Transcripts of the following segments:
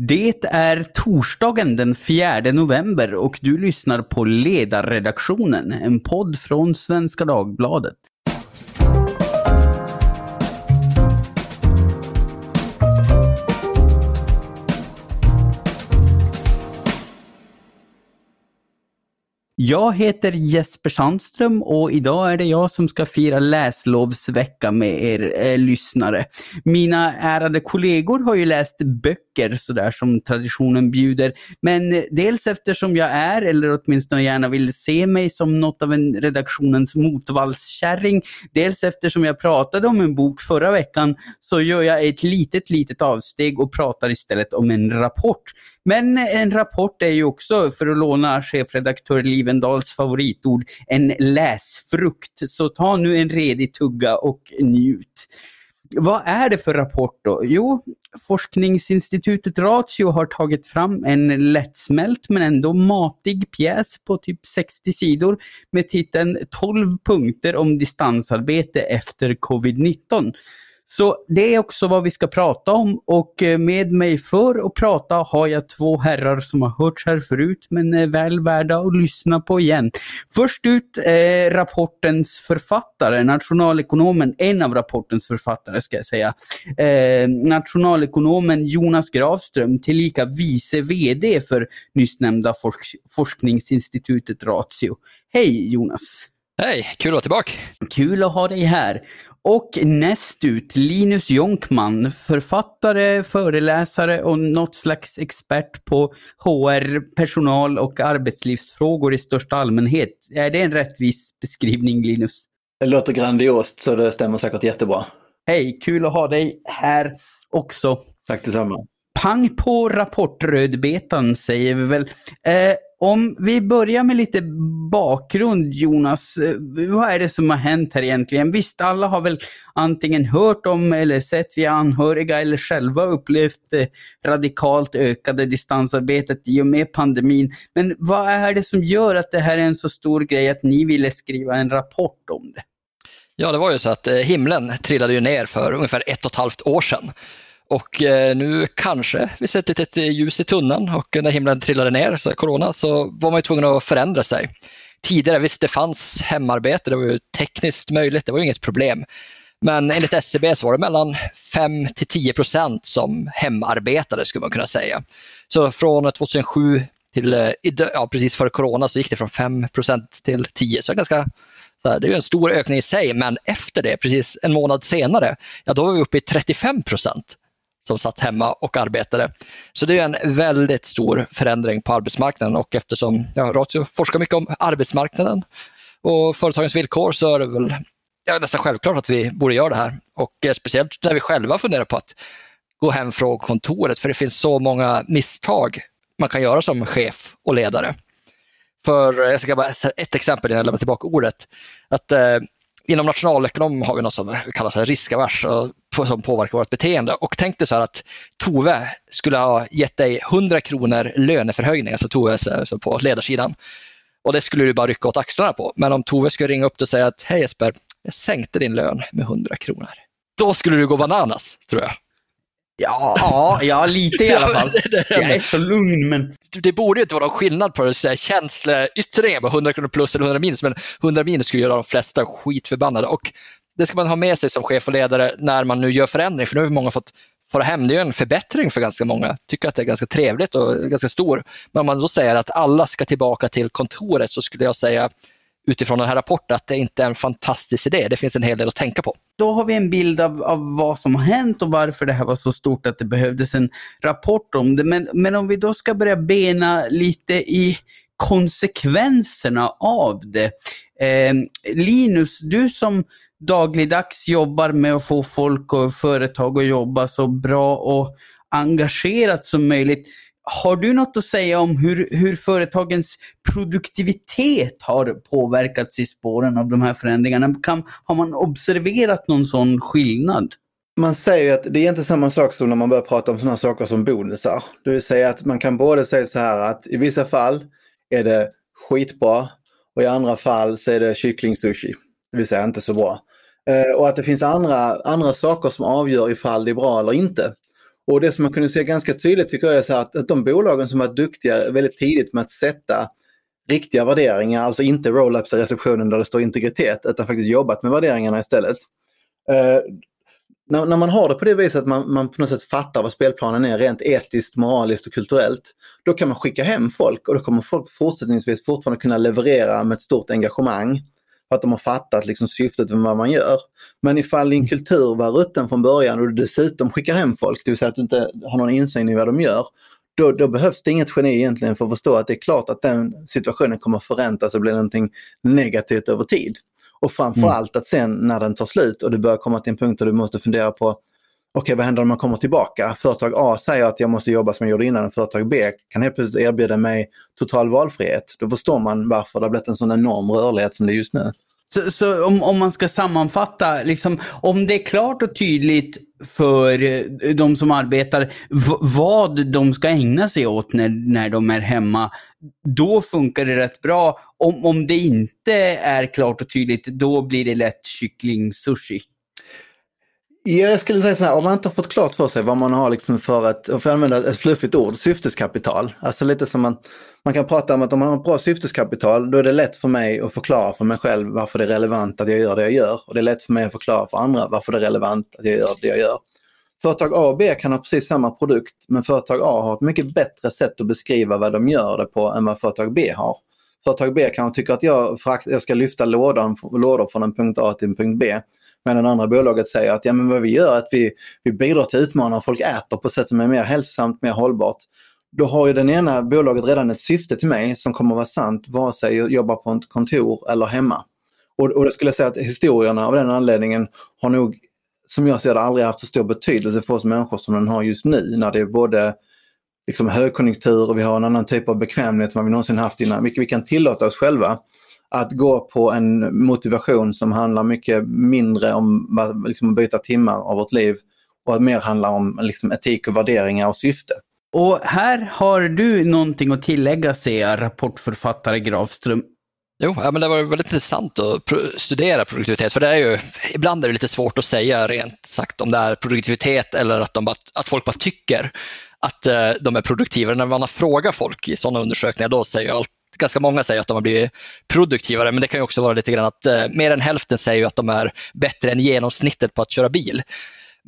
Det är torsdagen den 4 november och du lyssnar på Ledarredaktionen, en podd från Svenska Dagbladet. Jag heter Jesper Sandström och idag är det jag som ska fira läslovsvecka med er eh, lyssnare. Mina ärade kollegor har ju läst böcker sådär som traditionen bjuder. Men eh, dels eftersom jag är, eller åtminstone gärna vill se mig som något av en redaktionens motvallskärring. Dels eftersom jag pratade om en bok förra veckan så gör jag ett litet, litet avsteg och pratar istället om en rapport. Men eh, en rapport är ju också, för att låna chefredaktör Livendals favoritord, en läsfrukt. Så ta nu en redig tugga och njut. Vad är det för rapport då? Jo, forskningsinstitutet Ratio har tagit fram en lättsmält men ändå matig pjäs på typ 60 sidor med titeln 12 punkter om distansarbete efter covid-19. Så det är också vad vi ska prata om och eh, med mig för att prata har jag två herrar som har hörts här förut men är väl värda att lyssna på igen. Först ut eh, rapportens författare, nationalekonomen, en av rapportens författare ska jag säga. Eh, nationalekonomen Jonas Grafström tillika vice VD för nyss nämnda forsk forskningsinstitutet Ratio. Hej Jonas! Hej, kul att vara tillbaka! Kul att ha dig här. Och näst ut Linus Jonkman, författare, föreläsare och något slags expert på HR, personal och arbetslivsfrågor i största allmänhet. Är det en rättvis beskrivning Linus? Det låter grandiost så det stämmer säkert jättebra. Hej, kul att ha dig här också. Tack detsamma. Pang på rapportrödbetan säger vi väl. Eh, om vi börjar med lite bakgrund Jonas, eh, vad är det som har hänt här egentligen? Visst, alla har väl antingen hört om eller sett via anhöriga eller själva upplevt det radikalt ökade distansarbetet i och med pandemin. Men vad är det som gör att det här är en så stor grej att ni ville skriva en rapport om det? Ja, det var ju så att eh, himlen trillade ju ner för ungefär ett och ett halvt år sedan. Och eh, nu kanske vi sett ett litet ljus i tunneln och när himlen trillade ner, så corona, så var man ju tvungen att förändra sig. Tidigare, visst det fanns hemarbete, det var ju tekniskt möjligt, det var ju inget problem. Men enligt SCB så var det mellan 5 till 10 procent som hemarbetade skulle man kunna säga. Så från 2007 till eh, ja, precis före corona så gick det från 5 procent till 10 så det är ganska så här, det är en stor ökning i sig men efter det, precis en månad senare, ja då var vi uppe i 35 procent som satt hemma och arbetade. Så det är en väldigt stor förändring på arbetsmarknaden och eftersom ja, Ratio forskar mycket om arbetsmarknaden och företagens villkor så är det väl ja, nästan självklart att vi borde göra det här. Och eh, speciellt när vi själva funderar på att gå hem från kontoret för det finns så många misstag man kan göra som chef och ledare. För eh, jag ska bara ett exempel innan jag lämnar tillbaka ordet. Att, eh, inom nationalekonom har vi något som kallas riskavers som påverkar vårt beteende. Och tänk dig så här att Tove skulle ha gett dig 100 kronor löneförhöjning, alltså Tove alltså på ledarsidan. Och det skulle du bara rycka åt axlarna på. Men om Tove skulle ringa upp och säga att hej Jesper, jag sänkte din lön med 100 kronor. Då skulle du gå bananas, tror jag. Ja, ja, lite i alla fall. Jag är så lugn men... Det borde inte vara någon skillnad på känsleyttringar på 100 kronor plus eller 100 minus men 100 minus skulle göra de flesta skitförbannade och det ska man ha med sig som chef och ledare när man nu gör förändring för nu har många fått fara hem. Det är en förbättring för ganska många. Tycker att det är ganska trevligt och ganska stor. Men om man då säger att alla ska tillbaka till kontoret så skulle jag säga utifrån den här rapporten att det inte är en fantastisk idé. Det finns en hel del att tänka på. Då har vi en bild av, av vad som har hänt och varför det här var så stort att det behövdes en rapport om det. Men, men om vi då ska börja bena lite i konsekvenserna av det. Eh, Linus, du som dagligdags jobbar med att få folk och företag att jobba så bra och engagerat som möjligt. Har du något att säga om hur, hur företagens produktivitet har påverkats i spåren av de här förändringarna? Kan, har man observerat någon sån skillnad? Man säger att det är inte samma sak som när man börjar prata om sådana saker som bonusar. Det vill säga att man kan både säga så här att i vissa fall är det skitbra och i andra fall så är det kycklingsushi. Det vill säga inte så bra. Eh, och att det finns andra, andra saker som avgör ifall det är bra eller inte. Och det som man kunde se ganska tydligt tycker jag är så att, att de bolagen som var duktiga väldigt tidigt med att sätta riktiga värderingar, alltså inte roll-ups i receptionen där det står integritet, utan faktiskt jobbat med värderingarna istället. Eh, när, när, man har det på det viset att man, man på något sätt fattar vad spelplanen är rent etiskt, moraliskt och kulturellt, då kan man skicka hem folk och då kommer folk fortsättningsvis fortfarande kunna leverera med ett stort engagemang. För att de har fattat liksom syftet med vad man gör. Men ifall din kultur var rutten från början och du dessutom skickar hem folk, det vill säga att du inte har någon insyn i vad de gör, då, då, behövs det inget geni egentligen för att förstå att det är klart att den situationen kommer förräntas och bli någonting negativt över tid. Och framförallt mm. att sen när den tar slut och du börjar komma till en punkt där du måste fundera på okej, okay, vad händer om man kommer tillbaka? Företag A säger att jag måste jobba som jag gjorde innan och företag B kan helt plötsligt erbjuda mig total valfrihet. Då förstår man varför det har blivit en sån enorm rörlighet som det är just nu. Så, så, om, om man ska sammanfatta, liksom, om det är klart och tydligt för eh, de som arbetar vad de ska ägna sig åt när, när de är hemma, då funkar det rätt bra. Om, om det inte är klart och tydligt, då blir det lätt kyckling-sushi. Jag skulle säga så här, om man inte har fått klart för sig vad man har liksom för ett, för att använda ett fluffigt ord, syfteskapital. Alltså lite som man, man kan prata om att om man har ett bra syfteskapital, då är det lätt för mig att förklara för mig själv varför det är relevant att jag gör det jag gör. Och det är lätt för mig att förklara för andra varför det är relevant att jag gör det jag gör. Företag A och B kan ha precis samma produkt, men företag A har ett mycket bättre sätt att beskriva vad de gör det på än vad företag B har. Företag B kanske tycker att jag, jag ska lyfta lådan, lådor från en punkt A till en punkt B medan det andra bolaget säger att ja, men vad vi gör är att vi, vi bidrar till att utmana folk äter på ett sätt som är mer hälsosamt, mer hållbart. Då har ju den ena bolaget redan ett syfte till mig som kommer att vara sant vare sig jag jobbar på ett kontor eller hemma. Och, och det skulle jag säga att historierna av den anledningen har nog, som jag ser det, aldrig haft så stor betydelse för oss människor som den har just nu när det är både liksom högkonjunktur och vi har en annan typ av bekvämlighet än vad vi någonsin haft innan, vilket vi kan tillåta oss själva att gå på en motivation som handlar mycket mindre om liksom, att byta timmar av vårt liv och mer handlar om liksom, etik och värderingar och syfte. Och här har du någonting att tillägga, ser jag, rapportförfattare Grafström. Jo, ja, men det var väldigt intressant att studera produktivitet, för det är ju, ibland är det lite svårt att säga rent sagt om det är produktivitet eller att, de bara, att folk bara tycker att eh, de är produktiva. När man har frågat folk i sådana undersökningar, då säger allt, ganska många säger att de har blivit produktivare, men det kan ju också vara lite grann att eh, mer än hälften säger att de är bättre än genomsnittet på att köra bil.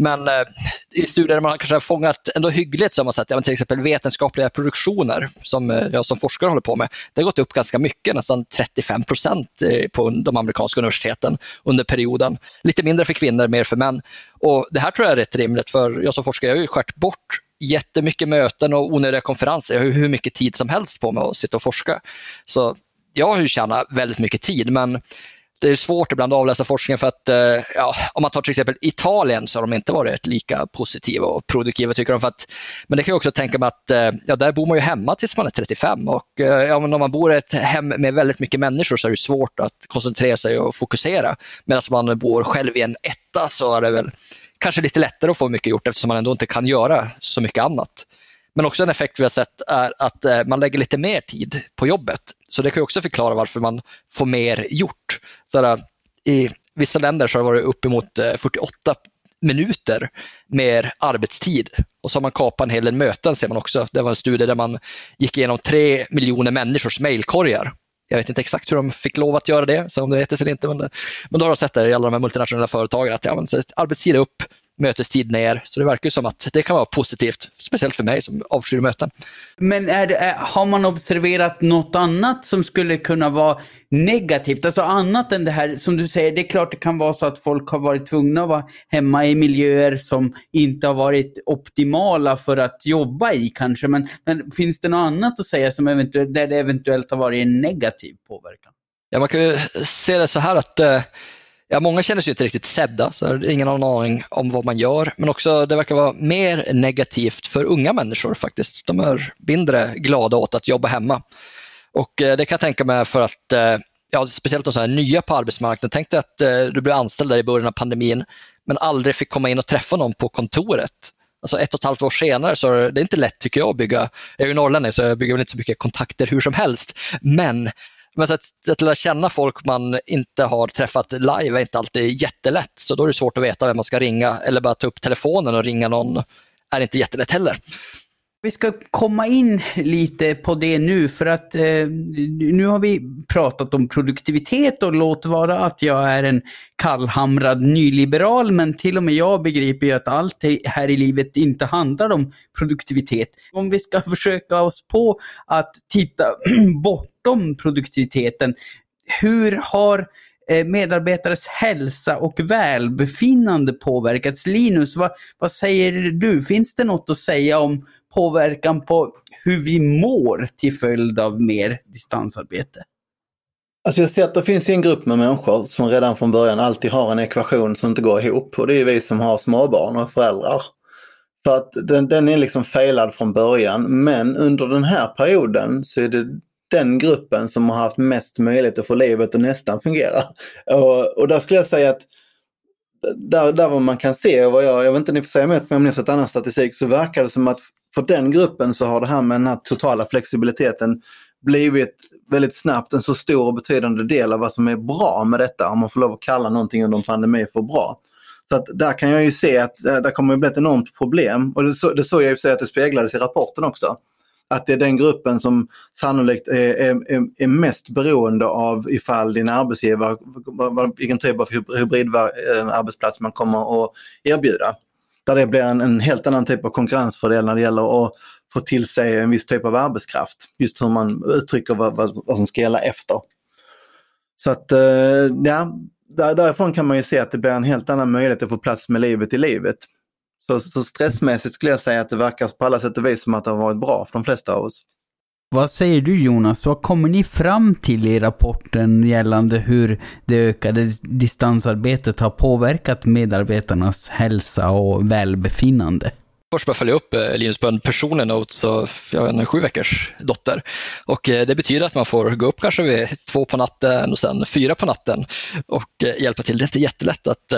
Men eh, i studier där man kanske har fångat ändå hyggligt så har man sett ja, till exempel vetenskapliga produktioner som eh, jag som forskare håller på med. Det har gått upp ganska mycket, nästan 35 procent eh, på de amerikanska universiteten under perioden. Lite mindre för kvinnor, mer för män. Och Det här tror jag är rätt rimligt för jag som forskare jag har ju skärt bort jättemycket möten och onödiga konferenser. Jag har hur mycket tid som helst på mig att sitta och forska. Så jag har ju tjänat väldigt mycket tid men det är svårt ibland att avläsa forskningen för att eh, ja, om man tar till exempel Italien så har de inte varit lika positiva och produktiva tycker de. För att, men det kan jag också tänka mig att eh, ja, där bor man ju hemma tills man är 35 och eh, ja, om man bor i ett hem med väldigt mycket människor så är det svårt att koncentrera sig och fokusera. Medan man bor själv i en etta så är det väl kanske lite lättare att få mycket gjort eftersom man ändå inte kan göra så mycket annat. Men också en effekt vi har sett är att eh, man lägger lite mer tid på jobbet. Så det kan också förklara varför man får mer gjort. Så I vissa länder så har det varit uppemot eh, 48 minuter mer arbetstid. Och så har man kapat en hel del möten ser man också. Det var en studie där man gick igenom tre miljoner människors mejlkorgar. Jag vet inte exakt hur de fick lov att göra det, så om det heter sig eller inte. Men, men då har de sett det i alla de här multinationella företagen att ja, men, arbetstid upp, mötestid ner. Så det verkar som att det kan vara positivt, speciellt för mig som avskyr möten. Men är det, har man observerat något annat som skulle kunna vara negativt? Alltså annat än det här, som du säger, det är klart det kan vara så att folk har varit tvungna att vara hemma i miljöer som inte har varit optimala för att jobba i kanske. Men, men finns det något annat att säga som eventuellt, där det eventuellt har varit en negativ påverkan? Ja, man kan ju se det så här att eh, ja, många känner sig inte riktigt sedda, så ingen har någon aning om vad man gör. Men också det verkar vara mer negativt för unga människor faktiskt. De är mindre glada åt att jobba hemma. Och eh, det kan jag tänka mig för att eh, ja, speciellt de så här nya på arbetsmarknaden. Tänk dig att eh, du blev anställd där i början av pandemin men aldrig fick komma in och träffa någon på kontoret. Alltså ett och ett halvt år senare så är det inte lätt tycker jag att bygga, jag är ju norrlänning så jag bygger väl inte så mycket kontakter hur som helst, men men så att, att lära känna folk man inte har träffat live är inte alltid jättelätt. Så då är det svårt att veta vem man ska ringa eller bara ta upp telefonen och ringa någon är inte jättelätt heller. Vi ska komma in lite på det nu för att eh, nu har vi pratat om produktivitet och låt vara att jag är en kallhamrad nyliberal men till och med jag begriper ju att allt här i livet inte handlar om produktivitet. Om vi ska försöka oss på att titta bortom produktiviteten, hur har eh, medarbetares hälsa och välbefinnande påverkats? Linus, vad, vad säger du? Finns det något att säga om påverkan på hur vi mår till följd av mer distansarbete? Alltså jag ser att det finns en grupp med människor som redan från början alltid har en ekvation som inte går ihop och det är vi som har småbarn och föräldrar. För att den, den är liksom failad från början men under den här perioden så är det den gruppen som har haft mest möjlighet att få livet att nästan fungera. Och, och där skulle jag säga att där, där vad man kan se, och vad jag, jag vet inte om ni får säga emot mig om ni har sett annan statistik, så verkar det som att för den gruppen så har det här med den här totala flexibiliteten blivit väldigt snabbt en så stor och betydande del av vad som är bra med detta, om man får lov att kalla någonting under en pandemi för bra. Så att där kan jag ju se att eh, det kommer att bli ett enormt problem och det, så, det såg jag ju att det speglades i rapporten också. Att det är den gruppen som sannolikt är, är, är mest beroende av ifall din arbetsgivare, vilken typ av hybridarbetsplats eh, man kommer att erbjuda där det blir en, en, helt annan typ av konkurrensfördel när det gäller att få till sig en viss typ av arbetskraft. Just hur man uttrycker vad, vad, vad som ska gälla efter. Så att, eh, ja, där, därifrån kan man ju se att det blir en helt annan möjlighet att få plats med livet i livet. Så, så stressmässigt skulle jag säga att det verkar på alla sätt och vis som att det har varit bra för de flesta av oss. Vad säger du Jonas? Vad kommer ni fram till i rapporten gällande hur det ökade distansarbetet har påverkat medarbetarnas hälsa och välbefinnande? Först bara följa upp eh, Linus på en personlig note, så jag har en sju veckors dotter. Och eh, det betyder att man får gå upp kanske vid två på natten och sen fyra på natten och eh, hjälpa till. Det är inte jättelätt att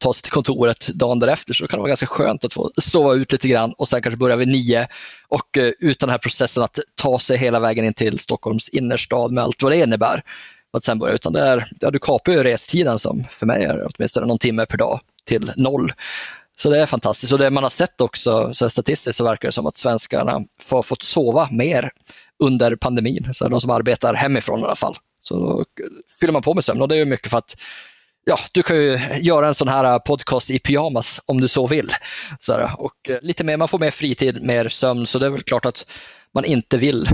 ta sig till kontoret dagen därefter så det kan vara ganska skönt att få sova ut lite grann och sen kanske börja vid nio och utan den här processen att ta sig hela vägen in till Stockholms innerstad med allt vad det innebär. Att sen börja, utan det är, ja, du kapar ju restiden som för mig är åtminstone någon timme per dag till noll. Så det är fantastiskt och det man har sett också så statistiskt så verkar det som att svenskarna har fått sova mer under pandemin. Så de som arbetar hemifrån i alla fall. Så då fyller man på med sömn och det är mycket för att ja, du kan ju göra en sån här podcast i pyjamas om du så vill. Så här, och eh, lite mer, man får mer fritid, mer sömn så det är väl klart att man inte vill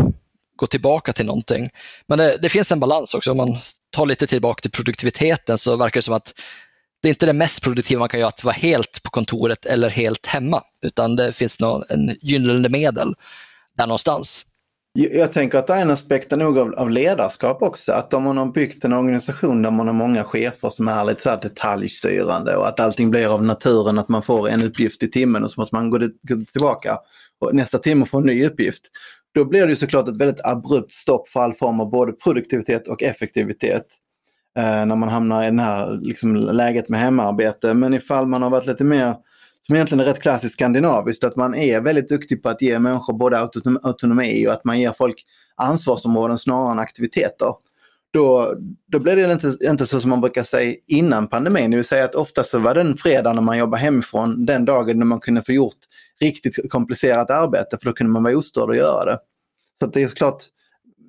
gå tillbaka till någonting. Men det, det finns en balans också. Om man tar lite tillbaka till produktiviteten så verkar det som att det är inte det mest produktiva man kan göra att vara helt på kontoret eller helt hemma, utan det finns någon, en gyllene medel där någonstans. Jag tänker att det är en aspekt nog av, av, ledarskap också. Att om man har byggt en organisation där man har många chefer som är lite så här detaljstyrande och att allting blir av naturen, att man får en uppgift i timmen och så måste man gå tillbaka och nästa timme få en ny uppgift. Då blir det såklart ett väldigt abrupt stopp för all form av både produktivitet och effektivitet Eh, när man hamnar i det här liksom, läget med hemarbete. Men ifall man har varit lite mer, som egentligen är rätt klassiskt skandinaviskt, att man är väldigt duktig på att ge människor både autonomi och att man ger folk ansvarsområden snarare än aktiviteter. Då, då blir det inte, inte så som man brukar säga innan pandemin, det vill säga att ofta så var den fredag när man jobbar hemifrån den dagen när man kunde få gjort riktigt komplicerat arbete för då kunde man vara ostörd och göra det. Så det är såklart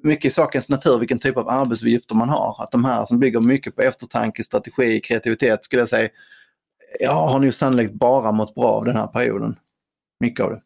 mycket i sakens natur vilken typ av arbetsuppgifter man har. Att de här som bygger mycket på eftertanke, strategi, kreativitet skulle jag säga, jag har nog sannolikt bara mått bra av den här perioden. Mycket av det.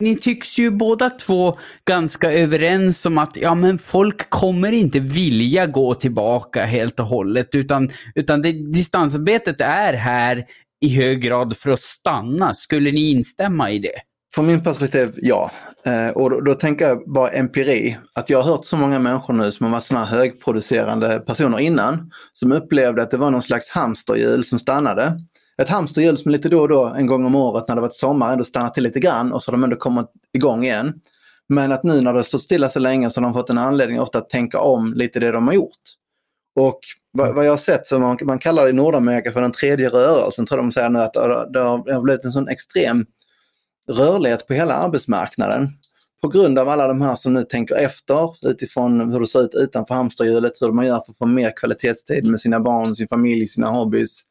Ni tycks ju båda två ganska överens om att ja, men folk kommer inte vilja gå tillbaka helt och hållet utan, utan det, distansarbetet är här i hög grad för att stanna. Skulle ni instämma i det? Från min perspektiv, ja. Eh, och då, då, tänker jag bara empiri. Att jag har hört så många människor nu som har varit sådana här högproducerande personer innan. Som upplevde att det var någon slags hamsterhjul som stannade. Ett hamsterhjul som lite då och då en gång om året när det varit sommar ändå stannat till lite grann och så har de ändå kommit igång igen. Men att nu när det stått stilla så länge så har de fått en anledning ofta att tänka om lite det de har gjort. Och vad, vad jag har sett så man, man kallar det i Nordamerika för den tredje rörelsen tror de säger nu att det har, det har blivit en sån extrem rörlighet på hela arbetsmarknaden. På grund av alla de här som nu tänker efter utifrån hur det ser ut utanför hamsterhjulet, hur man gör för att få mer kvalitetstid med sina barn, sin familj, sina hobbys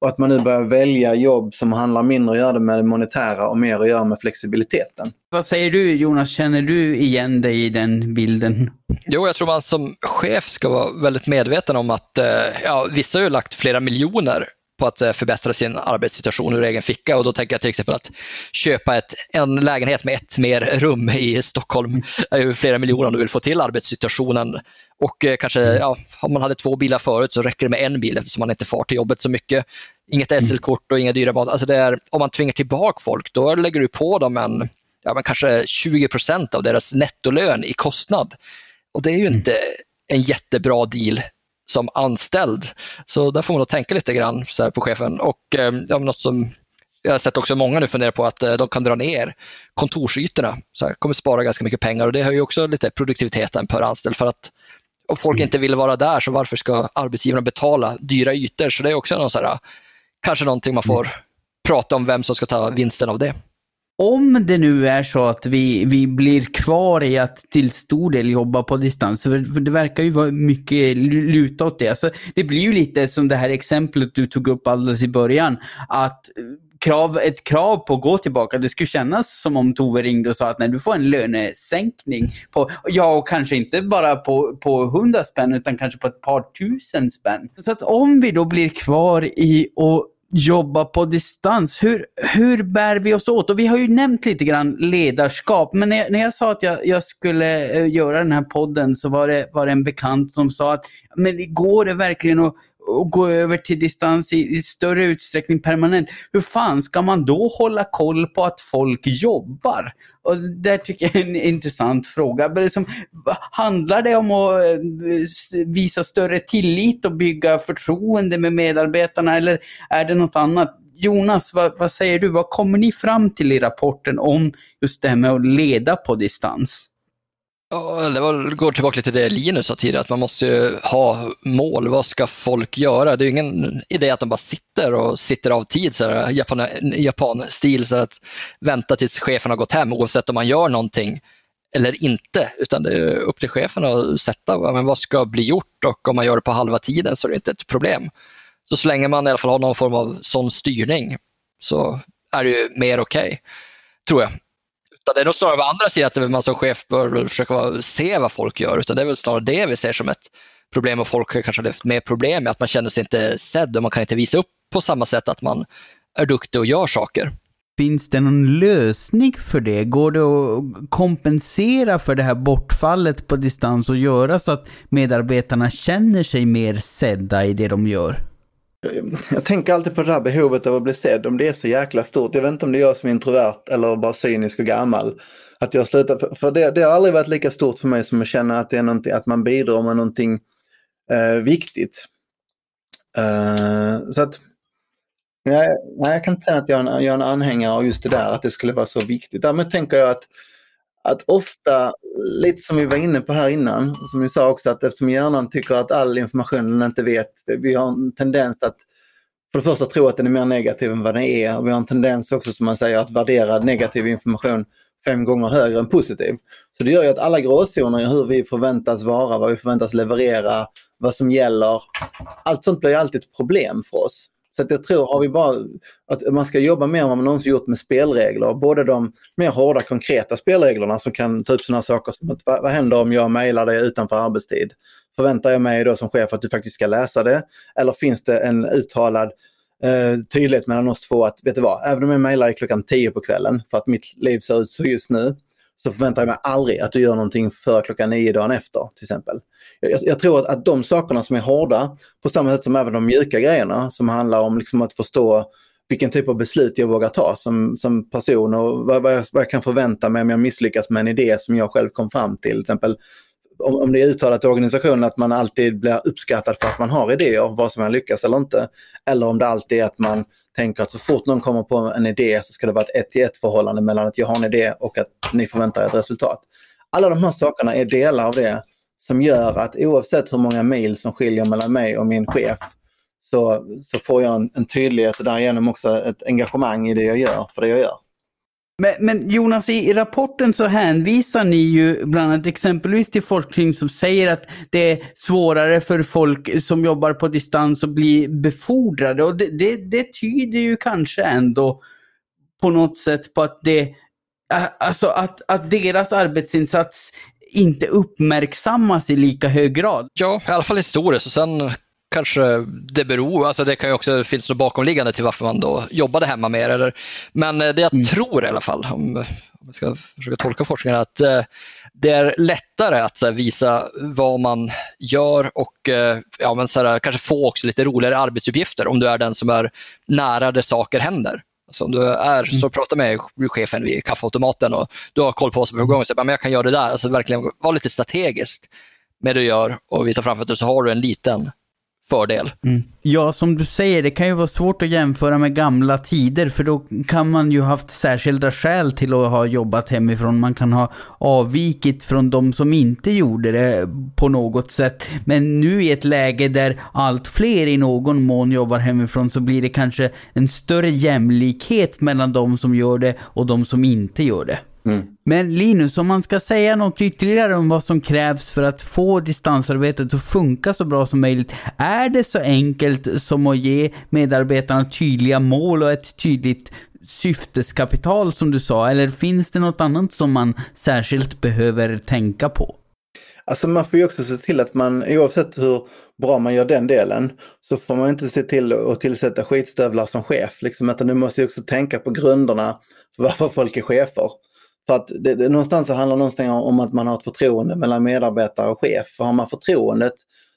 Och att man nu börjar välja jobb som handlar mindre att göra med det monetära och mer att göra med flexibiliteten. Vad säger du Jonas, känner du igen dig i den bilden? Jo, jag tror man som chef ska vara väldigt medveten om att eh, ja, vissa har ju lagt flera miljoner på att eh, förbättra sin arbetssituation ur egen ficka och då tänker jag till exempel att köpa ett, en lägenhet med ett mer rum i Stockholm är ju flera miljoner om du vill få till arbetssituationen. Och eh, kanske, mm. ja, om man hade två bilar förut så räcker det med en bil eftersom man inte far till jobbet så mycket. Inget mm. SL-kort och inga dyra mat. Alltså det är, om man tvingar tillbaka folk då lägger du på dem en, ja, men kanske 20 procent av deras nettolön i kostnad. Och det är ju mm. inte en jättebra deal som anställd. Så där får man nog tänka lite grann på chefen. Och eh, ja, något som jag har sett också många nu fundera på att eh, de kan dra ner kontorsytorna. Så här, kommer spara ganska mycket pengar och det höjer också lite produktiviteten per anställd. För att om folk mm. inte vill vara där så varför ska arbetsgivarna betala dyra ytor? Så det är också någon så här, kanske någonting man får mm. prata om vem som ska ta vinsten av det om det nu är så att vi, vi blir kvar i att till stor del jobba på distans, för det verkar ju vara mycket luta åt det. Alltså, det blir ju lite som det här exemplet du tog upp alldeles i början, att krav, ett krav på att gå tillbaka. Det skulle kännas som om Tove ringde och sa att nej, du får en lönesänkning. På, ja, och kanske inte bara på, på 100 spänn utan kanske på ett par tusen spänn. Så att om vi då blir kvar i att jobba på distans. Hur, hur bär vi oss åt? Och vi har ju nämnt lite grann ledarskap, men när jag, när jag sa att jag, jag skulle eh, göra den här podden så var det, var det en bekant som sa att men går det verkligen att och gå över till distans i, i, större utsträckning permanent. Hur fan ska man då hålla koll på att folk jobbar? Och det tycker jag är en intressant fråga. Liksom, handlar det om att eh, visa större tillit och bygga förtroende med medarbetarna eller är det något annat? Jonas, vad, vad säger du? Vad kommer ni fram till i rapporten om just det här med att leda på distans? Ja, det var, går tillbaka lite till det Linus sa tidigare, att man måste ha mål. Vad ska folk göra? Det är ingen idé att de bara sitter och sitter av tid, så här, Japan, Japan-stil, så att vänta tills chefen har gått hem oavsett om man gör någonting eller inte, utan det är upp till chefen att sätta men vad ska bli gjort och om man gör det på halva tiden så är det inte ett problem. Så så länge man i alla fall har någon form av sån styrning så är det ju mer okej, okay, tror jag. Utan det är nog snarare på andra sidan att man som chef bör försöka se vad folk gör. Utan det är väl snarare det vi ser som ett problem och folk kanske har haft mer problem med att man känner sig inte sedd och man kan inte visa upp på samma sätt att man är duktig och gör saker. Finns det någon lösning för det? Går det att kompensera för det här bortfallet på distans och göra så att medarbetarna känner sig mer sedda i det de gör? Jag tänker alltid på det här behovet av att bli sedd, om det är så jäkla stort. Jag vet inte om det är jag som är introvert eller bara cynisk och gammal. Att jag slutar, för, för det, det, har aldrig varit lika stort för mig som att känna att, det är att man bidrar med någonting eh, viktigt. Uh, så att, nej, jag kan inte säga att jag är, en, jag är en anhängare av just det där, att det skulle vara så viktigt. Därmed tänker jag att att ofta, lite som vi var inne på här innan, som vi sa också att eftersom hjärnan tycker att all information den inte vet, vi har en tendens att för det första tro att den är mer negativ än vad den är. Och vi har en tendens också som man säger att värdera negativ information fem gånger högre än positiv. Så det gör ju att alla gråzoner i hur vi förväntas vara, vad vi förväntas leverera, vad som gäller. Allt sånt blir alltid ett problem för oss. Så att jag tror har vi bara att man ska jobba mer än vad man någonsin gjort med spelregler. Både de mer hårda konkreta spelreglerna som kan ta upp sådana saker som att vad, vad händer om jag mejlar dig utanför arbetstid? Förväntar jag mig då som chef att du faktiskt ska läsa det? Eller finns det en uttalad eh, tydlighet mellan oss två att, vet du vad, även om jag mejlar dig klockan 10 på kvällen för att mitt liv ser ut så just nu, så förväntar jag mig aldrig att du gör någonting före klockan nio dagen efter till exempel jag, jag, tror att, att de sakerna som är hårda, på samma sätt som även de mjuka grejerna som handlar om liksom att förstå vilken typ av beslut jag vågar ta som, som person och vad, vad, jag, vad jag kan förvänta mig om jag misslyckas med en idé som jag själv kom fram till. till exempel, om, om det är uttalat i organisationen att man alltid blir uppskattad för att man har idéer, vad som man lyckas eller inte. Eller om det alltid är att man tänker att så fort någon kommer på en idé så ska det vara ett ett till ett förhållande mellan att jag har en idé och att ni förväntar er ett resultat. Alla de här sakerna är delar av det som gör att oavsett hur många mil som skiljer mellan mig och min chef så, så får jag en, en tydlighet och därigenom också ett engagemang i det jag gör, för det jag gör. Men, men, Jonas, i rapporten så hänvisar ni ju bland annat exempelvis till forskning som säger att det är svårare för folk som jobbar på distans att bli befordrade. Och det, det, det tyder ju kanske ändå på något sätt på att det Alltså att, att deras arbetsinsats inte uppmärksammas i lika hög grad. Ja, i alla fall historiskt. Och sen kanske det beror, alltså det kan ju också finnas något bakomliggande till varför man då jobbade hemma mer. Eller, men eh, det jag mm. tror i alla fall, om, om jag ska försöka tolka forskningen, att eh, det är lättare att här, visa vad man gör och eh, ja, men, så här, kanske få också lite roligare arbetsuppgifter om du är den som är nära där saker händer. Alltså om du är, så mm. pratar med chefen vid kaffeautomaten och du har koll på vad som är på gång och säger att jag kan göra det där. Alltså verkligen vara lite strategiskt med det du gör och visa framför dig så har du en liten fördel. Mm. Ja, som du säger, det kan ju vara svårt att jämföra med gamla tider, för då kan man ju haft särskilda skäl till att ha jobbat hemifrån. Man kan ha avvikit från de som inte gjorde det på något sätt. Men nu i ett läge där allt fler i någon mån jobbar hemifrån så blir det kanske en större jämlikhet mellan de som gör det och de som inte gör det. Mm. Men Linus, om man ska säga något ytterligare om vad som krävs för att få distansarbetet att funka så bra som möjligt. Är det så enkelt som att ge medarbetarna tydliga mål och ett tydligt syfteskapital som du sa? Eller finns det något annat som man särskilt behöver tänka på? Alltså man får ju också se till att man, oavsett hur bra man gör den delen, så får man inte se till att tillsätta skitstövlar som chef. Liksom, utan du måste ju också tänka på grunderna för varför folk är chefer. För att det, det, någonstans så handlar någonstans om att man har ett förtroende mellan medarbetare och chef. För har man förtroendet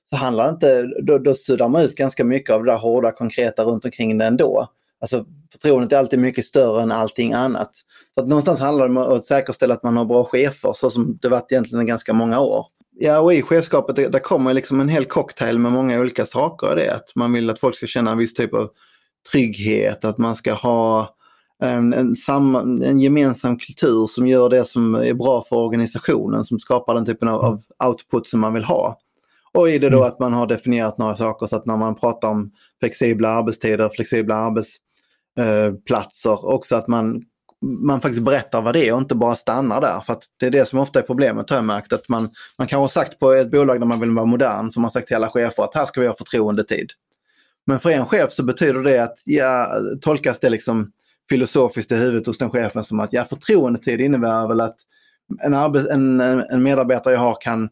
så handlar inte, då, då suddar man ut ganska mycket av det där hårda konkreta runt omkring det ändå. Alltså förtroendet är alltid mycket större än allting annat. Så att någonstans handlar det om att säkerställa att man har bra chefer så som det varit egentligen i ganska många år. Ja, och i chefskapet det, där kommer liksom en hel cocktail med många olika saker. Det att man vill att folk ska känna en viss typ av trygghet, att man ska ha en, en, samma, en gemensam kultur som gör det som är bra för organisationen, som skapar den typen av, av output som man vill ha. Och i det då mm. att man har definierat några saker så att när man pratar om flexibla arbetstider, flexibla arbetsplatser, eh, också att man, man faktiskt berättar vad det är och inte bara stannar där. För att det är det som ofta är problemet har jag märkt. Att man, man kan ha sagt på ett bolag där man vill vara modern, som har sagt till alla chefer att här ska vi ha förtroendetid. Men för en chef så betyder det att, ja, tolkas det liksom filosofiskt i huvudet hos den chefen som att ja, förtroendetid innebär väl att en, en, en medarbetare jag har kan,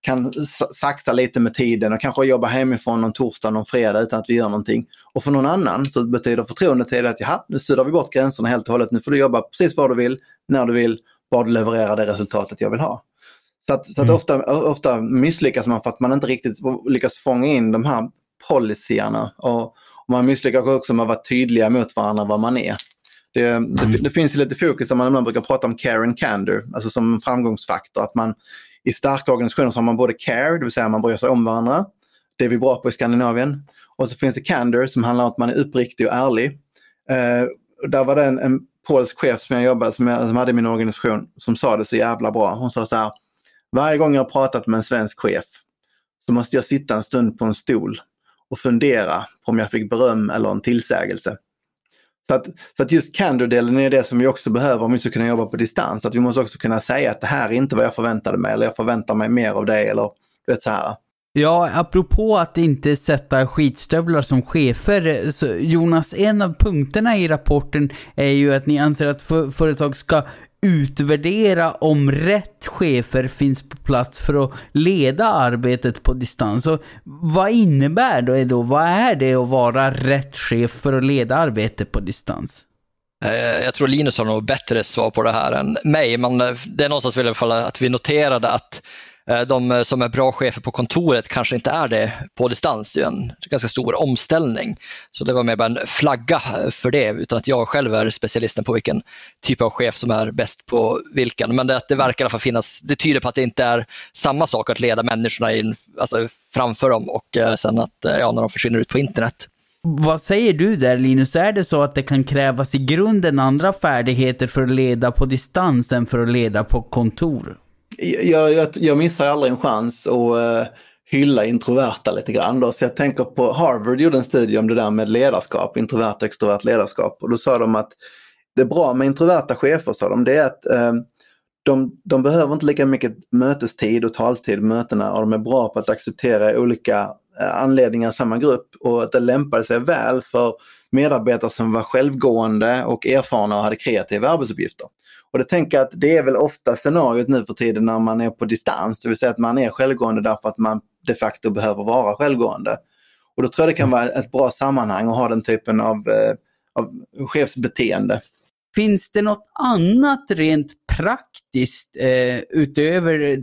kan sakta lite med tiden och kanske jobba hemifrån någon torsdag, någon fredag utan att vi gör någonting. Och för någon annan så betyder förtroendetid att jaha, nu suddar vi bort gränserna helt och hållet. Nu får du jobba precis var du vill, när du vill, bara du levererar det resultatet jag vill ha. Så att, så att mm. ofta, ofta misslyckas man för att man inte riktigt lyckas fånga in de här policyerna och, och man misslyckas också med att vara tydliga mot varandra vad man är. Det, det, mm. det finns lite fokus där man ibland brukar prata om care and candor, alltså som en framgångsfaktor. Att man, I starka organisationer så har man både care, det vill säga man bryr sig om varandra. Det är vi bra på i Skandinavien. Och så finns det candor som handlar om att man är uppriktig och ärlig. Eh, där var det en, en polsk chef som jag jobbade som, jag, som hade i min organisation som sa det så jävla bra. Hon sa så här, varje gång jag har pratat med en svensk chef så måste jag sitta en stund på en stol och fundera på om jag fick beröm eller en tillsägelse. Så att, så att just candor-delen är det som vi också behöver om vi ska kunna jobba på distans. Att vi måste också kunna säga att det här är inte vad jag förväntade mig eller jag förväntar mig mer av dig eller du vet så här. Ja, apropå att inte sätta skitstövlar som chefer, så Jonas, en av punkterna i rapporten är ju att ni anser att företag ska utvärdera om rätt chefer finns på plats för att leda arbetet på distans. Och vad innebär det då? Vad är det att vara rätt chef för att leda arbetet på distans? Eh, jag tror Linus har nog bättre svar på det här än mig, men eh, det är någonstans i alla fall att vi noterade att Eh, de eh, som är bra chefer på kontoret kanske inte är det på distans. Det är en ganska stor omställning. Så det var mer bara en flagga för det utan att jag själv är specialisten på vilken typ av chef som är bäst på vilken. Men det, det verkar i alla fall finnas, det tyder på att det inte är samma sak att leda människorna in, alltså framför dem och eh, sen att ja, när de försvinner ut på internet. Vad säger du där Linus? Är det så att det kan krävas i grunden andra färdigheter för att leda på distans än för att leda på kontor? Jag, jag, jag missar aldrig en chans att uh, eh, hylla introverta lite grann. Då. Så jag tänker på Harvard gjorde en studie om det där med ledarskap, introvert och extrovert ledarskap. Och då sa de att det är bra med introverta chefer, sa de, det är att eh, de, de behöver inte lika mycket mötestid och taltid på mötena och de är bra på att acceptera olika eh, anledningar i samma grupp och att det lämpade sig väl för medarbetare som var självgående och erfarna och hade kreativa arbetsuppgifter. Och det tänker jag att det är väl ofta scenariot nu för tiden när man är på distans, det vill säga att man är självgående därför att man de facto behöver vara självgående. Och då tror jag det kan vara ett bra sammanhang att ha den typen av, eh, av chefsbeteende. Finns det något annat rent praktiskt eh, utöver eh,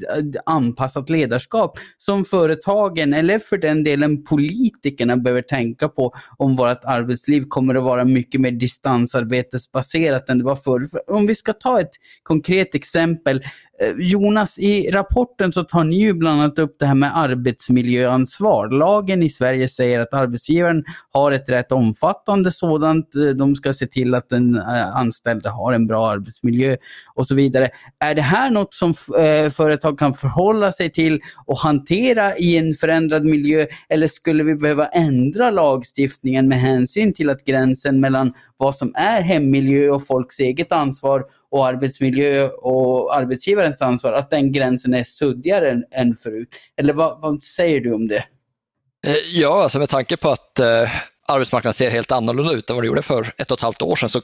anpassat ledarskap som företagen eller för den delen politikerna behöver tänka på om vårt arbetsliv kommer att vara mycket mer distansarbetesbaserat än det var förr? Om vi ska ta ett konkret exempel. Eh, Jonas, i rapporten så tar ni ju bland annat upp det här med arbetsmiljöansvar. Lagen i Sverige säger att arbetsgivaren har ett rätt omfattande sådant. Eh, de ska se till att den eh, anställde har en bra arbetsmiljö och så vidare. Är det här något som företag kan förhålla sig till och hantera i en förändrad miljö eller skulle vi behöva ändra lagstiftningen med hänsyn till att gränsen mellan vad som är hemmiljö och folks eget ansvar och arbetsmiljö och arbetsgivarens ansvar, att den gränsen är suddigare än, än förut. Eller vad, vad, säger du om det? Eh, ja, alltså med tanke på att eh, arbetsmarknaden ser helt annorlunda ut än vad det gjorde för ett och ett halvt år sedan så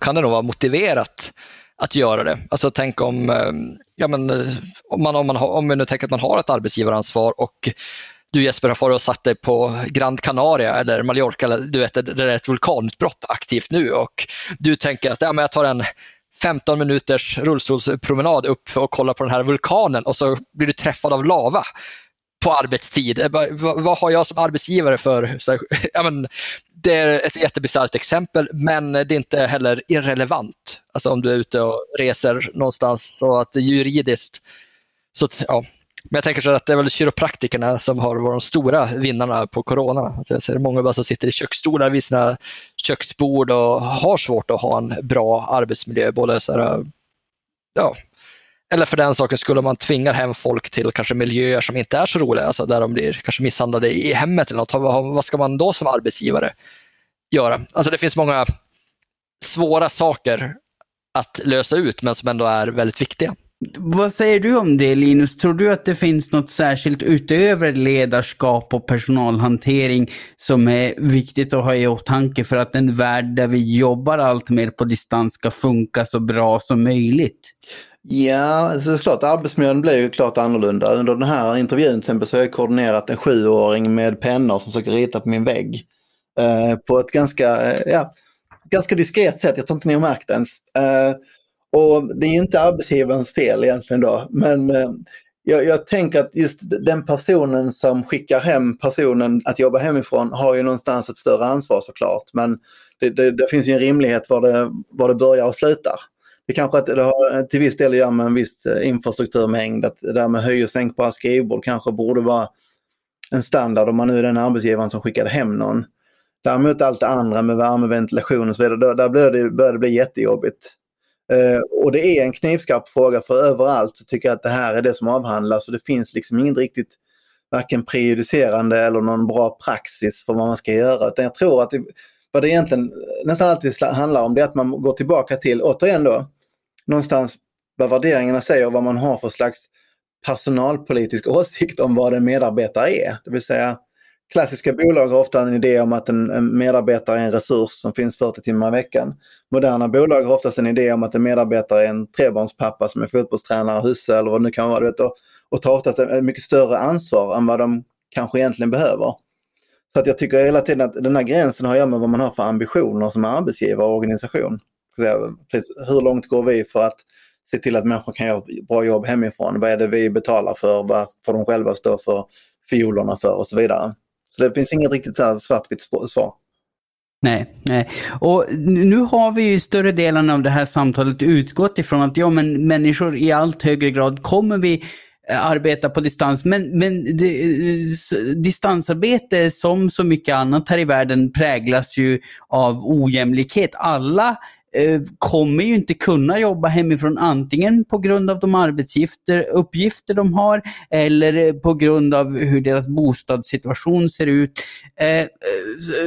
kan det nog vara motiverat att göra det. Alltså tänk om, eh, ja men, eh, om, man, om, man, om man nu tänker att man har ett arbetsgivaransvar och du Jesper har farit och satt dig på Grand Canaria eller Mallorca, eller, du vet, det är ett vulkanutbrott aktivt nu och du tänker att ja, men jag tar en 15 minuters rullstolspromenad upp för att kolla på den här vulkanen och så blir du träffad av lava på arbetstid. Eh, vad har jag som arbetsgivare för... ja, men, det är ett jättebisarrt exempel men det är inte heller irrelevant. Alltså om du är ute och reser någonstans så att juridiskt så ja, men jag tänker så att det är väl kiropraktikerna som har varit de stora vinnarna på corona. Alltså jag ser många bara som sitter i köksstolar vid sina köksbord och har svårt att ha en bra arbetsmiljö. Både så här, ja, eller för den saken skulle man tvinga hem folk till kanske miljöer som inte är så roliga, alltså där de blir kanske misshandlade i hemmet eller något. Vad ska man då som arbetsgivare göra? Alltså det finns många svåra saker att lösa ut men som ändå är väldigt viktiga. Vad säger du om det Linus? Tror du att det finns något särskilt utöver ledarskap och personalhantering som är viktigt att ha i åtanke för att en värld där vi jobbar allt mer på distans ska funka så bra som möjligt? Ja, alltså såklart arbetsmiljön blir ju klart annorlunda. Under den här intervjun till exempel så har jag koordinerat en sjuåring med pennor som försöker rita på min vägg. Eh, på ett ganska, eh, ja, ganska diskret sätt, jag tror inte ni har märkt det ens. Eh, och det är inte arbetsgivarens fel egentligen då, men eh, jag, jag, tänker att just den personen som skickar hem personen att jobba hemifrån har ju någonstans ett större ansvar såklart. Men det, det, det finns ju en rimlighet var det, var det börjar och slutar. Det kanske att det har till viss del att göra med en viss eh, infrastrukturmängd. Att det där med höj och sänkbara skrivbord kanske borde vara en standard om man nu är den arbetsgivaren som skickade hem någon. Däremot allt det andra med värme, ventilation och så vidare, då, där börjar det, börjar det bli jättejobbigt. Eh, och det är en knivskarp fråga för överallt tycker jag att det här är det som avhandlas och det finns liksom inget riktigt varken prejudicerande eller någon bra praxis för vad man ska göra. Utan jag tror att det, vad det egentligen nästan alltid handlar om det är att man går tillbaka till, återigen då, någonstans vad värderingarna säger och vad man har för slags personalpolitisk åsikt om vad en medarbetare är. Det vill säga Klassiska bolag har ofta en idé om att en, en, medarbetare är en resurs som finns 40 timmar i veckan. Moderna bolag har oftast en idé om att en medarbetare är en trebarnspappa som är fotbollstränare, husse eller vad det nu kan vara. Vet, och, och tar oftast ett mycket större ansvar än vad de kanske egentligen behöver. Så att jag tycker hela tiden att den här gränsen har att göra med vad man har för ambitioner som arbetsgivare och organisation. Hur långt går vi för att se till att människor kan göra ett bra jobb hemifrån? Vad är det vi betalar för? Vad får de själva stå för fiolerna för och så vidare. Så det finns inget riktigt svartvitt svar. Nej, nej. Och nu har vi ju större delen av det här samtalet utgått ifrån att ja, men människor i allt högre grad kommer vi eh, arbeta på distans. Men, men det, eh, distansarbete som så mycket annat här i världen präglas ju av ojämlikhet. Alla Eh, kommer ju inte kunna jobba hemifrån antingen på grund av de arbetsuppgifter de har eller eh, på grund av hur deras bostadssituation ser ut. Eh,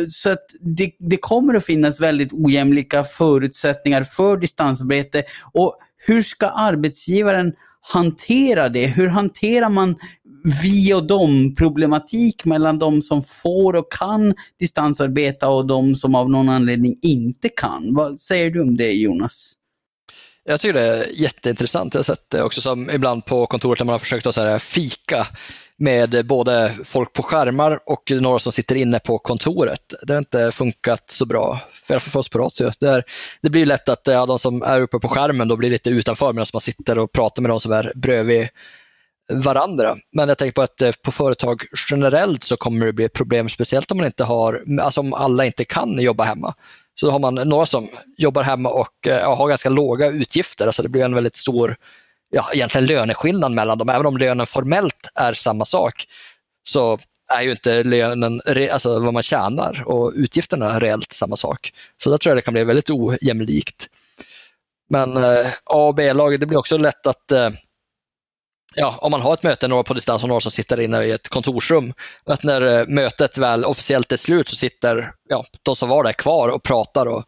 så att det, det kommer att finnas väldigt ojämlika förutsättningar för distansarbete och hur ska arbetsgivaren hantera det? Hur hanterar man vi och dem problematik mellan de som får och kan distansarbeta och de som av någon anledning inte kan? Vad säger du om det Jonas? Jag tycker det är jätteintressant. Jag har sett det också som ibland på kontoret när man har försökt att så här fika med både folk på skärmar och några som sitter inne på kontoret. Det har inte funkat så bra, för för oss på Ratio. Det, det blir lätt att ja, de som är uppe på skärmen då blir lite utanför medan man sitter och pratar med de som är bredvid varandra. Men jag tänker på att eh, på företag generellt så kommer det bli ett problem, speciellt om man inte har, alltså om alla inte kan jobba hemma. Så har man några som jobbar hemma och eh, ja, har ganska låga utgifter, alltså det blir en väldigt stor ja, egentligen löneskillnad mellan dem. Även om lönen formellt är samma sak så är ju inte lönen, alltså vad man tjänar och utgifterna reellt samma sak. Så där tror jag det kan bli väldigt ojämlikt. Men eh, A och B-laget, det blir också lätt att eh, ja, om man har ett möte, några på distans och några som sitter inne i ett kontorsrum, att när eh, mötet väl officiellt är slut så sitter ja, de som var där kvar och pratar och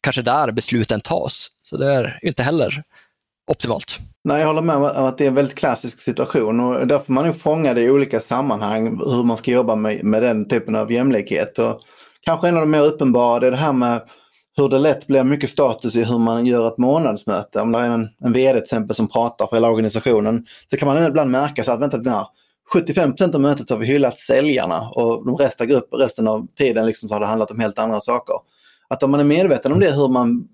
kanske där besluten tas. Så det är inte heller optimalt. Nej, jag håller med om att det är en väldigt klassisk situation och där får man nog fånga det i olika sammanhang hur man ska jobba med, med den typen av jämlikhet. Och kanske en av de mer uppenbara det är det här med hur det lätt blir mycket status i hur man gör ett månadsmöte. Om det är en, en VD till exempel som pratar för hela organisationen så kan man ibland märka så att vänta, den här 75% av mötet har vi hyllat säljarna och de resten, grupp, resten av tiden liksom så har det handlat om helt andra saker. Att om man är medveten om det, hur man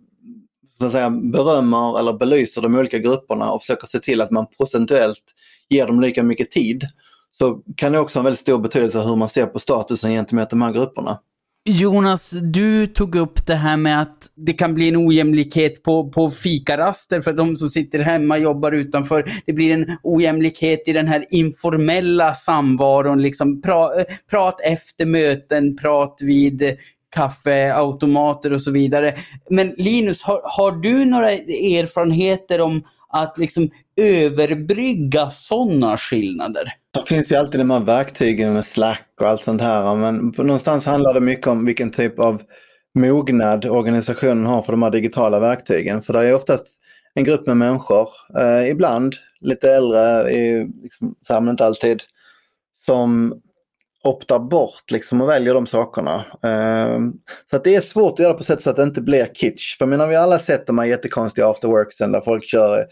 så att säga, berömmer eller belyser de olika grupperna och försöker se till att man procentuellt ger dem lika mycket tid så kan det också ha en väldigt stor betydelse hur man ser på statusen gentemot de här grupperna. Jonas, du tog upp det här med att det kan bli en ojämlikhet på, på fikaraster för de som sitter hemma jobbar utanför. Det blir en ojämlikhet i den här informella samvaron, liksom pra, prat efter möten, prat vid kaffeautomater och så vidare. Men Linus, har, har du några erfarenheter om att liksom överbrygga sådana skillnader? Det finns ju alltid de här verktygen med Slack och allt sånt här men någonstans handlar det mycket om vilken typ av mognad organisationen har för de här digitala verktygen. För det är oftast en grupp med människor, eh, ibland lite äldre, i, liksom, så här, men inte alltid, som optar bort liksom och väljer de sakerna. Eh, så att det är svårt att göra på sätt så att det inte blir kitsch. För menar, vi har alla sett de här jättekonstiga afterworksen där folk kör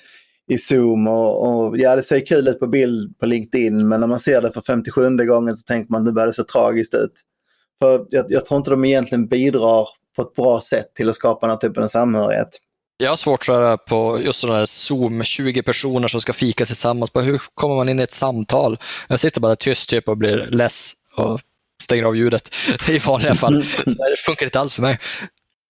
i Zoom och, och, ja det ser kul ut på bild på LinkedIn men när man ser det för 57 gången så tänker man att det börjar se tragiskt ut. För jag, jag tror inte de egentligen bidrar på ett bra sätt till att skapa den här typen av samhörighet. Jag har svårt så på just sådana här Zoom, 20 personer som ska fika tillsammans. hur kommer man in i ett samtal? Jag sitter bara tyst typ och blir less och stänger av ljudet i vanliga fall. Mm. Så det funkar inte alls för mig.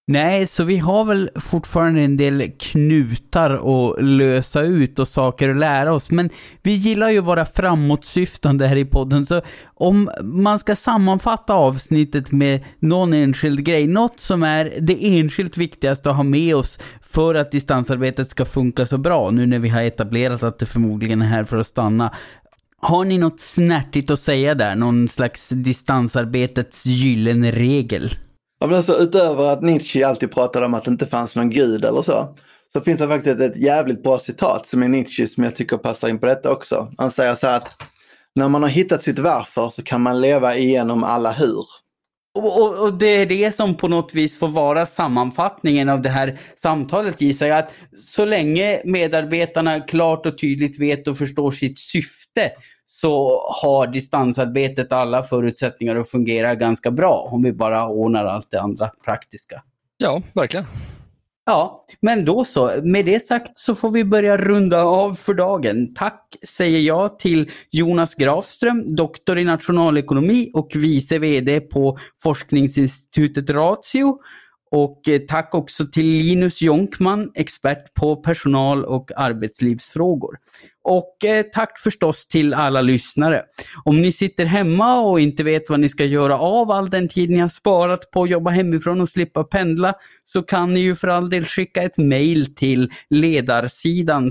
Nej, så vi har väl fortfarande en del knutar att lösa ut och saker att lära oss, men vi gillar ju att vara framåtsyftande här i podden, så om man ska sammanfatta avsnittet med någon enskild grej, något som är det enskilt viktigaste att ha med oss för att distansarbetet ska funka så bra, nu när vi har etablerat att det förmodligen är här för att stanna. Har ni något snärtigt att säga där? Någon slags distansarbetets gyllene regel? Ja, men alltså, utöver att Nietzsche alltid pratade om att det inte fanns någon gud eller så. Så finns det faktiskt ett jävligt bra citat som är Nietzsche som jag tycker passar in på detta också. Han säger så här att när man har hittat sitt varför så kan man leva igenom alla hur. Och, och, och, det är det som på något vis får vara sammanfattningen av det här samtalet gissar jag. Att så länge medarbetarna klart och tydligt vet och förstår sitt syfte så har distansarbetet alla förutsättningar att fungera ganska bra om vi bara ordnar allt det andra praktiska. Ja, verkligen. Ja, men då så. Med det sagt så får vi börja runda av för dagen. Tack säger jag till Jonas Grafström, doktor i nationalekonomi och vice VD på forskningsinstitutet Ratio. Och eh, tack också till Linus Jonkman, expert på personal och arbetslivsfrågor. Och eh, tack förstås till alla lyssnare. Om ni sitter hemma och inte vet vad ni ska göra av all den tid ni har sparat på att jobba hemifrån och slippa pendla så kan ni ju för all del skicka ett mail till ledarsidan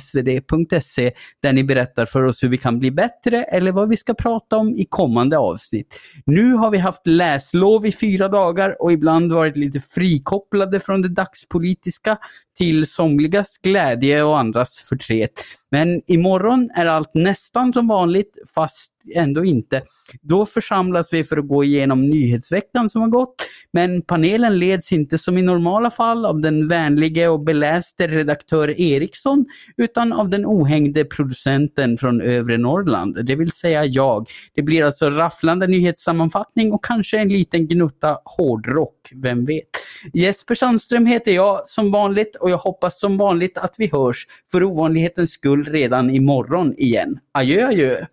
svd.se där ni berättar för oss hur vi kan bli bättre eller vad vi ska prata om i kommande avsnitt. Nu har vi haft läslov i fyra dagar och ibland varit lite frikopplade från det dagspolitiska till somligas glädje och andras förtret. Men imorgon är allt nästan som vanligt, fast ändå inte. Då församlas vi för att gå igenom nyhetsveckan som har gått, men panelen leds inte som i normala fall av den vänlige och beläste redaktör Eriksson, utan av den ohängde producenten från övre Norrland, det vill säga jag. Det blir alltså rafflande nyhetssammanfattning och kanske en liten gnutta hårdrock, vem vet. Jesper Sandström heter jag som vanligt och jag hoppas som vanligt att vi hörs för ovanlighetens skull redan imorgon igen. Adjö adjö!